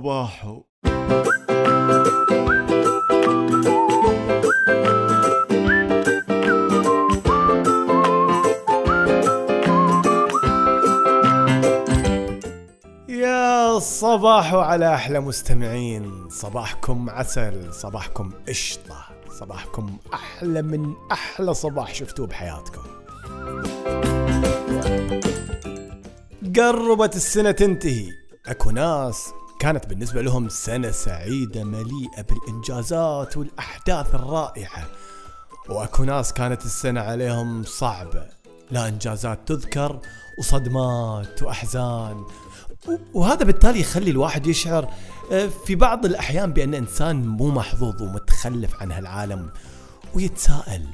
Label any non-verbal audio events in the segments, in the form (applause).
صباحو يا صباح على أحلى مستمعين. صباحكم عسل صباحكم قشطة صباحكم أحلى من أحلى صباح شفتوه بحياتكم. قربت السنة تنتهي. أكو ناس كانت بالنسبة لهم سنة سعيدة مليئة بالإنجازات والأحداث الرائعة. وأكو ناس كانت السنة عليهم صعبة. لا إنجازات تذكر وصدمات وأحزان. وهذا بالتالي يخلي الواحد يشعر آه، في بعض الأحيان بأن إنسان مو محظوظ ومتخلف عن هالعالم ويتساءل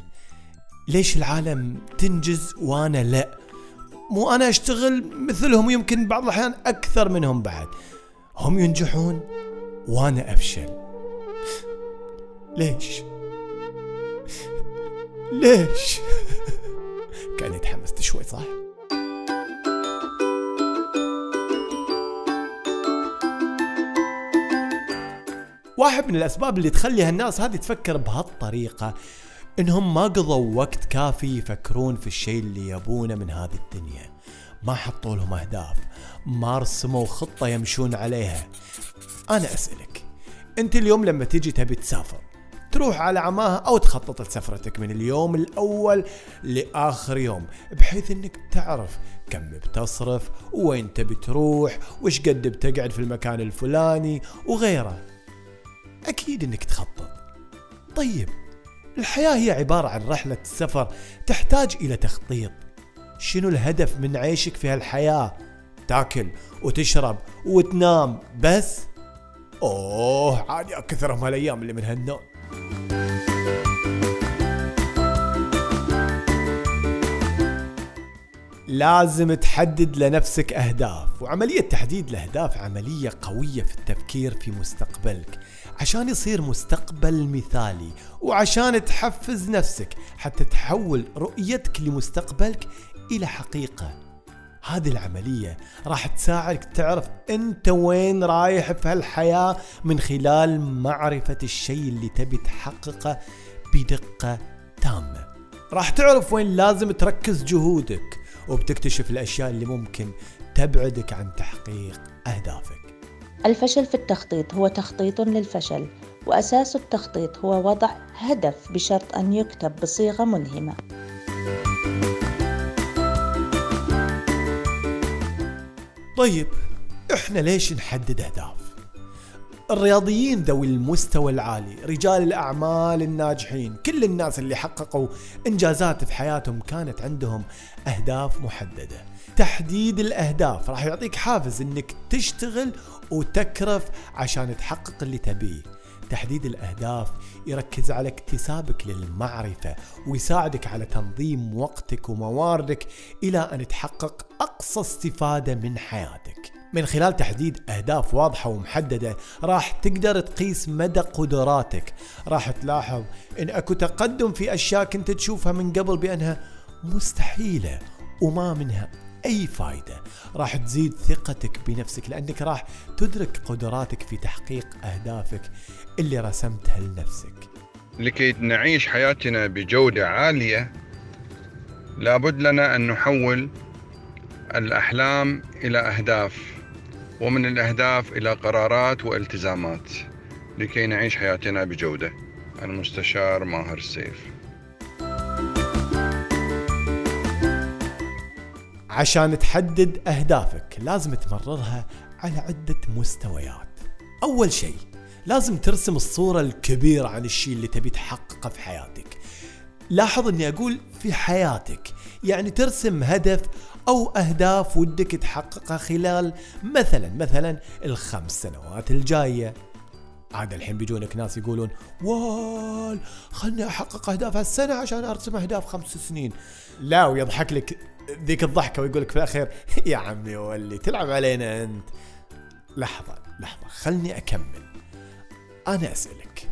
ليش العالم تنجز وأنا لا؟ مو أنا أشتغل مثلهم ويمكن بعض الأحيان أكثر منهم بعد. هم ينجحون وأنا أفشل. ليش؟ ليش؟ (laughs) كأني تحمست شوي صح؟ واحد من الأسباب اللي تخلي هالناس هذه تفكر بهالطريقة إنهم ما قضوا وقت كافي يفكرون في الشيء اللي يبونه من هذه الدنيا. ما حطوا لهم أهداف. ما رسموا خطة يمشون عليها. أنا أسألك أنت اليوم لما تيجي تبي تسافر تروح على عماها أو تخطط لسفرتك من اليوم الأول لآخر يوم بحيث أنك تعرف كم بتصرف وين تبي تروح وش قد بتقعد في المكان الفلاني وغيره. أكيد أنك تخطط. طيب الحياة هي عبارة عن رحلة سفر تحتاج إلى تخطيط. شنو الهدف من عيشك في هالحياة؟ تاكل وتشرب وتنام بس؟ أوه عادي اكثرهم هالايام اللي من هالنوع. لازم تحدد لنفسك أهداف وعملية تحديد الأهداف عملية قوية في التفكير في مستقبلك عشان يصير مستقبل مثالي وعشان تحفز نفسك حتى تحول رؤيتك لمستقبلك إلى حقيقة. هذه العملية راح تساعدك تعرف أنت وين رايح في هالحياة من خلال معرفة الشيء اللي تبي تحققه بدقة تامة. راح تعرف وين لازم تركز جهودك وبتكتشف الأشياء اللي ممكن تبعدك عن تحقيق أهدافك. الفشل في التخطيط هو تخطيط للفشل وأساس التخطيط هو وضع هدف بشرط أن يكتب بصيغة ملهمه طيب إحنا ليش نحدد أهداف؟ الرياضيين ذوي المستوى العالي رجال الأعمال الناجحين كل الناس اللي حققوا إنجازات في حياتهم كانت عندهم أهداف محددة. تحديد الأهداف راح يعطيك حافز إنك تشتغل وتكرف عشان تحقق اللي تبيه. تحديد الأهداف يركز على اكتسابك للمعرفة ويساعدك على تنظيم وقتك ومواردك إلى أن تحقق أقصى استفادة من حياتك. من خلال تحديد أهداف واضحة ومحددة راح تقدر تقيس مدى قدراتك. راح تلاحظ إن أكو تقدم في أشياء كنت تشوفها من قبل بأنها مستحيلة وما منها. أي فايدة. راح تزيد ثقتك بنفسك لأنك راح تدرك قدراتك في تحقيق أهدافك اللي رسمتها لنفسك. لكي نعيش حياتنا بجودة عالية لابد لنا أن نحول الأحلام إلى أهداف ومن الأهداف إلى قرارات والتزامات لكي نعيش حياتنا بجودة. المستشار ماهر السيف عشان تحدد أهدافك لازم تمررها على عدة مستويات. أول شيء لازم ترسم الصورة الكبيرة عن الشيء اللي تبي تحققه في حياتك. لاحظ إني أقول في حياتك يعني ترسم هدف أو أهداف ودك تحققها خلال مثلا مثلا الخمس سنوات الجاية. عاد الحين بيجونك ناس يقولون وال خلني أحقق أهداف هالسنة عشان أرسم أهداف خمس سنين. لا ويضحك لك ذيك الضحكة ويقول لك في الأخير (laughs) يا عمي ولي تلعب علينا أنت. لحظة لحظة خلني أكمل. أنا أسألك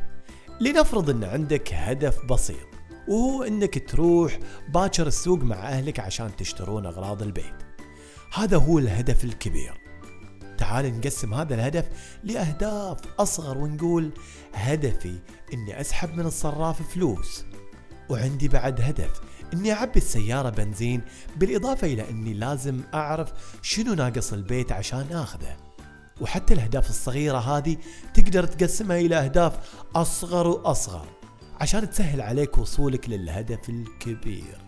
لنفرض إن عندك هدف بسيط وهو إنك تروح باكر السوق مع أهلك عشان تشترون أغراض البيت. هذا هو الهدف الكبير. تعال نقسم هذا الهدف لأهداف أصغر ونقول هدفي إني أسحب من الصراف فلوس. وعندي بعد هدف إني أعبي السيارة بنزين بالإضافة إلى إني لازم أعرف شنو ناقص البيت عشان آخذه. وحتى الأهداف الصغيرة هذه تقدر تقسمها إلى أهداف أصغر وأصغر عشان تسهل عليك وصولك للهدف الكبير.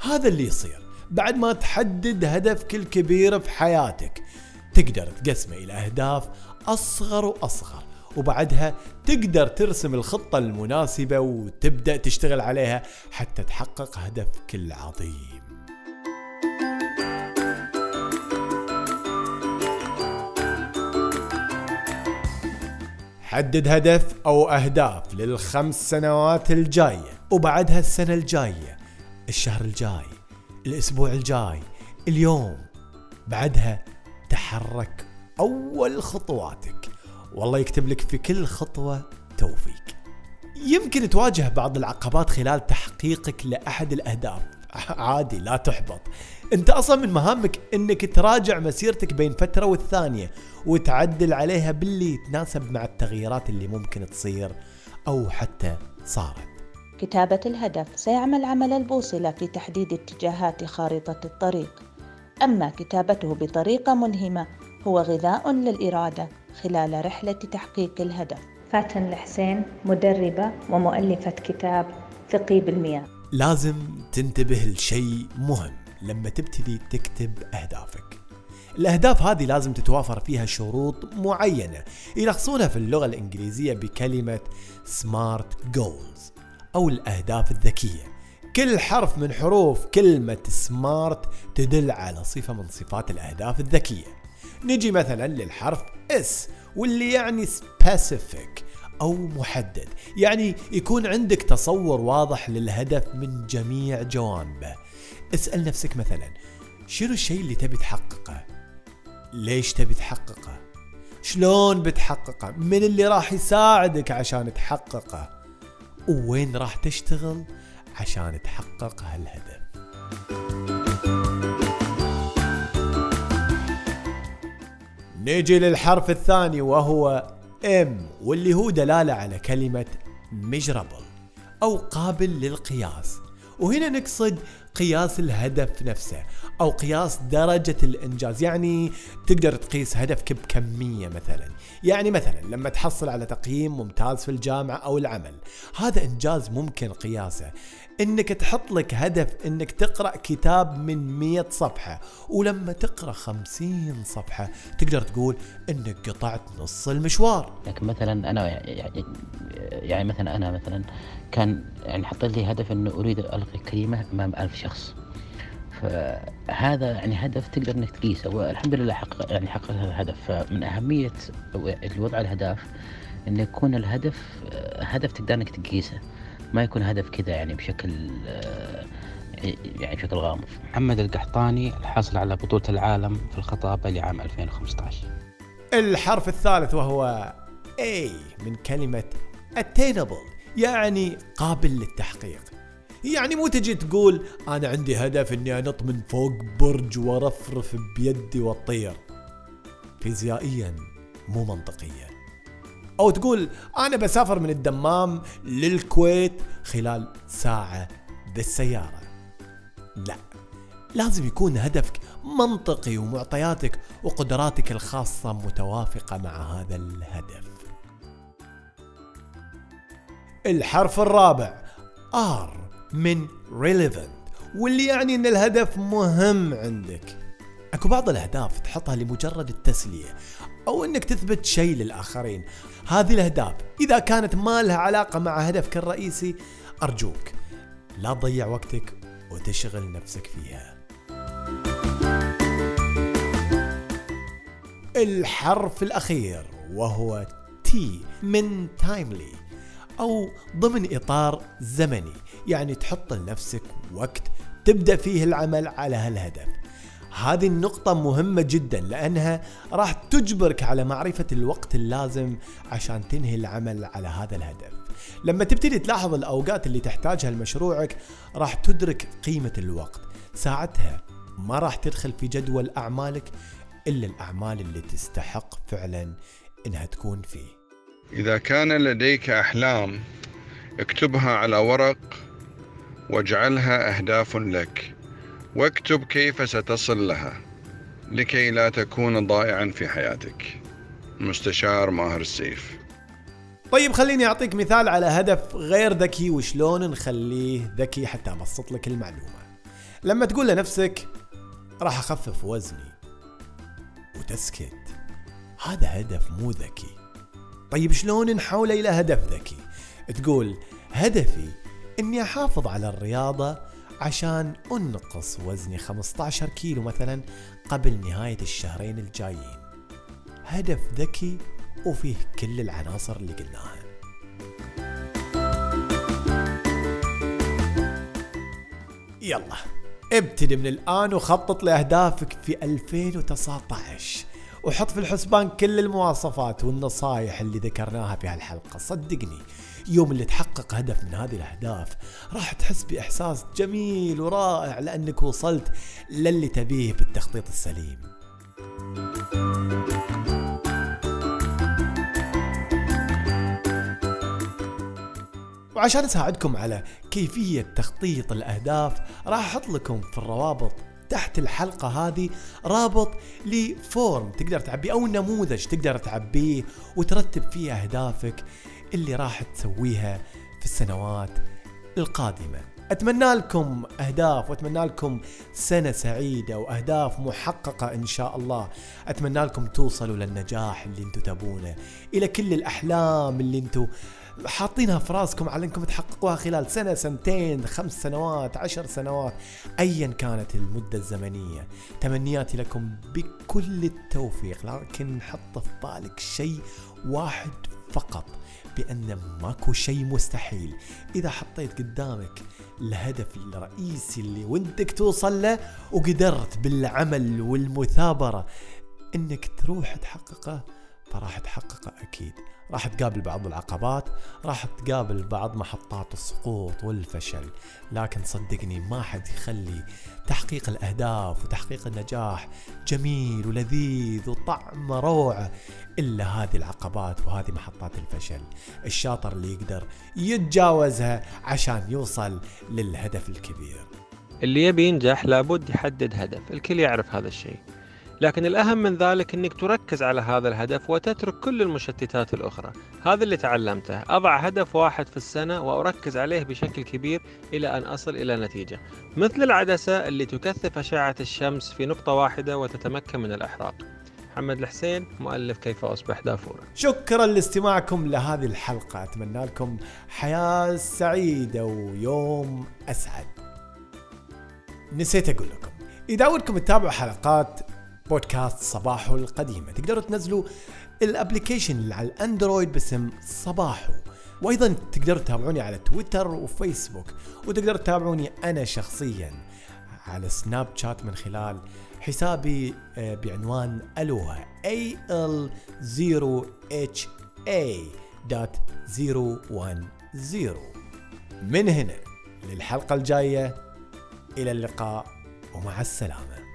هذا اللي يصير بعد ما تحدد هدفك الكبير في حياتك. تقدر تقسمه إلى أهداف أصغر وأصغر وبعدها تقدر ترسم الخطة المناسبة وتبدأ تشتغل عليها حتى تحقق هدفك العظيم. حدد هدف أو أهداف للخمس سنوات الجاية وبعدها السنة الجاية الشهر الجاي الأسبوع الجاي اليوم. بعدها تحرك أول خطواتك. والله يكتب لك في كل خطوة توفيق. يمكن تواجه بعض العقبات خلال تحقيقك لأحد الأهداف. (laughs) عادي لا تحبط. أنت أصلا من مهامك إنك تراجع مسيرتك بين فترة والثانية وتعدل عليها باللي يتناسب مع التغييرات اللي ممكن تصير أو حتى صارت. كتابة الهدف سيعمل عمل البوصلة في تحديد اتجاهات خارطة الطريق. أما كتابته بطريقة ملهمة هو غذاء للإرادة خلال رحلة تحقيق الهدف. فاتن الحسين مدربة ومؤلفة كتاب ثقيب المياه. لازم تنتبه لشيء مهم لما تبتدي تكتب أهدافك. الأهداف هذه لازم تتوافر فيها شروط معينة يلخصونها في اللغة الإنجليزية بكلمة SMART Goals أو الأهداف الذكية. كل حرف من حروف كلمة سمارت تدل على صفة من صفات الأهداف الذكية. نجي مثلا للحرف اس واللي يعني specific أو محدد. يعني يكون عندك تصور واضح للهدف من جميع جوانبه اسأل نفسك مثلا شنو الشيء اللي تبي تحققه؟ ليش تبي تحققه؟ شلون بتحققه؟ من اللي راح يساعدك عشان تحققه؟ ووين راح تشتغل عشان تحقق هالهدف؟ نيجي للحرف الثاني وهو M واللي هو دلالة على كلمة measurable أو قابل للقياس. وهنا نقصد قياس الهدف نفسه أو قياس درجة الإنجاز. يعني تقدر تقيس هدفك بكمية مثلا. يعني مثلا لما تحصل على تقييم ممتاز في الجامعة أو العمل هذا إنجاز ممكن قياسه. إنك تحط لك هدف إنك تقرأ كتاب من 100 صفحة ولما تقرأ 50 صفحة تقدر تقول إنك قطعت نص المشوار. لكن مثلا أنا يعني يعني مثلا أنا مثلا كان يعني حطيت لي هدف إنه أريد ألقي كلمة أمام ألف شخص. فهذا يعني هدف تقدر إنك تقيسه والحمد لله حقق يعني حققت هذا الهدف. فمن أهمية الوضع الأهداف إنه يكون الهدف هدف تقدر إنك تقيسه. ما يكون هدف كذا يعني بشكل يعني بشكل غامض. محمد القحطاني الحاصل على بطولة العالم في الخطابة لعام 2015 الحرف الثالث وهو A من كلمة attainable. يعني قابل للتحقيق. يعني مو تجي تقول أنا عندي هدف إني أنط من فوق برج ورفرف بيدي وأطير. فيزيائيا مو منطقيا. أو تقول أنا بسافر من الدمام للكويت خلال ساعة بالسيارة لا لازم يكون هدفك منطقي ومعطياتك وقدراتك الخاصة متوافقة مع هذا الهدف. الحرف الرابع R من relevant واللي يعني إن الهدف مهم عندك. أكو بعض الأهداف تحطها لمجرد التسلية أو إنك تثبت شيء للآخرين. هذه الأهداف إذا كانت ما لها علاقة مع هدفك الرئيسي أرجوك لا تضيع وقتك وتشغل نفسك فيها. الحرف الأخير وهو تي من تايملي أو ضمن إطار زمني يعني تحط لنفسك وقت تبدأ فيه العمل على هالهدف. هذه النقطة مهمة جدا لأنها راح تجبرك على معرفة الوقت اللازم عشان تنهي العمل على هذا الهدف. لما تبتدي تلاحظ الأوقات اللي تحتاجها لمشروعك راح تدرك قيمة الوقت. ساعتها ما راح تدخل في جدول أعمالك إلا الأعمال اللي تستحق فعلا إنها تكون فيه. إذا كان لديك أحلام اكتبها على ورق واجعلها أهداف لك واكتب كيف ستصل لها لكي لا تكون ضائعا في حياتك. مستشار ماهر السيف. طيب خليني أعطيك مثال على هدف غير ذكي وشلون نخليه ذكي حتى أبسط لك المعلومة. لما تقول لنفسك راح أخفف وزني وتسكت. هذا هدف مو ذكي. طيب شلون نحوله إلى هدف ذكي؟ تقول هدفي إني أحافظ على الرياضة عشان أنقص وزني 15 كيلو مثلا قبل نهاية الشهرين الجايين. هدف ذكي وفيه كل العناصر اللي قلناها. يلا ابتدي من الآن وخطط لأهدافك في 2019 وحط في الحسبان كل المواصفات والنصائح اللي ذكرناها في هالحلقة. صدقني يوم اللي تحقق هدف من هذه الأهداف راح تحس بإحساس جميل ورائع لأنك وصلت للي تبيه بالتخطيط السليم. وعشان أساعدكم على كيفية تخطيط الأهداف راح أحط لكم في الروابط تحت الحلقة هذه رابط لفورم تقدر تعبيه أو نموذج تقدر تعبيه وترتب فيه أهدافك اللي راح تسويها في السنوات القادمة. أتمنى لكم أهداف وأتمنى لكم سنة سعيدة وأهداف محققة إن شاء الله. أتمنى لكم توصلوا للنجاح اللي أنتم تبونه. إلى كل الأحلام اللي أنتم حاطينها في راسكم على انكم تحققوها خلال سنة سنتين خمس سنوات عشر سنوات ايا كانت المدة الزمنية. تمنياتي لكم بكل التوفيق لكن حط في بالك شيء واحد فقط بأن ماكو شيء مستحيل. إذا حطيت قدامك الهدف الرئيسي اللي ودك توصل له وقدرت بالعمل والمثابرة إنك تروح تحققه فراح تحققه أكيد. راح تقابل بعض العقبات راح تقابل بعض محطات السقوط والفشل. لكن صدقني ما حد يخلي تحقيق الأهداف وتحقيق النجاح جميل ولذيذ وطعمه روعة إلا هذه العقبات وهذه محطات الفشل. الشاطر اللي يقدر يتجاوزها عشان يوصل للهدف الكبير. اللي يبي ينجح لابد يحدد هدف الكل يعرف هذا الشيء. لكن الأهم من ذلك أنك تركز على هذا الهدف وتترك كل المشتتات الأخرى. هذا اللي تعلمته. أضع هدف واحد في السنة وأركز عليه بشكل كبير إلى أن أصل إلى نتيجة. مثل العدسة اللي تكثف أشعة الشمس في نقطة واحدة وتتمكن من الإحراق. محمد الحسين مؤلف كيف أصبح دافورا. شكرا لاستماعكم لهذه الحلقة. أتمنى لكم حياة سعيدة ويوم أسعد. نسيت أقول لكم إذا ودكم تتابعوا حلقات بودكاست صباحو القديمة تقدروا تنزلوا ال application اللي على الاندرويد باسم صباحو. وأيضا تقدروا تتابعوني على تويتر وفيسبوك وتقدروا تتابعوني أنا شخصيا على سناب شات من خلال حسابي آه، بعنوان ألوها a l 0 h a dot 010 من هنا للحلقة الجاية إلى اللقاء ومع السلامة.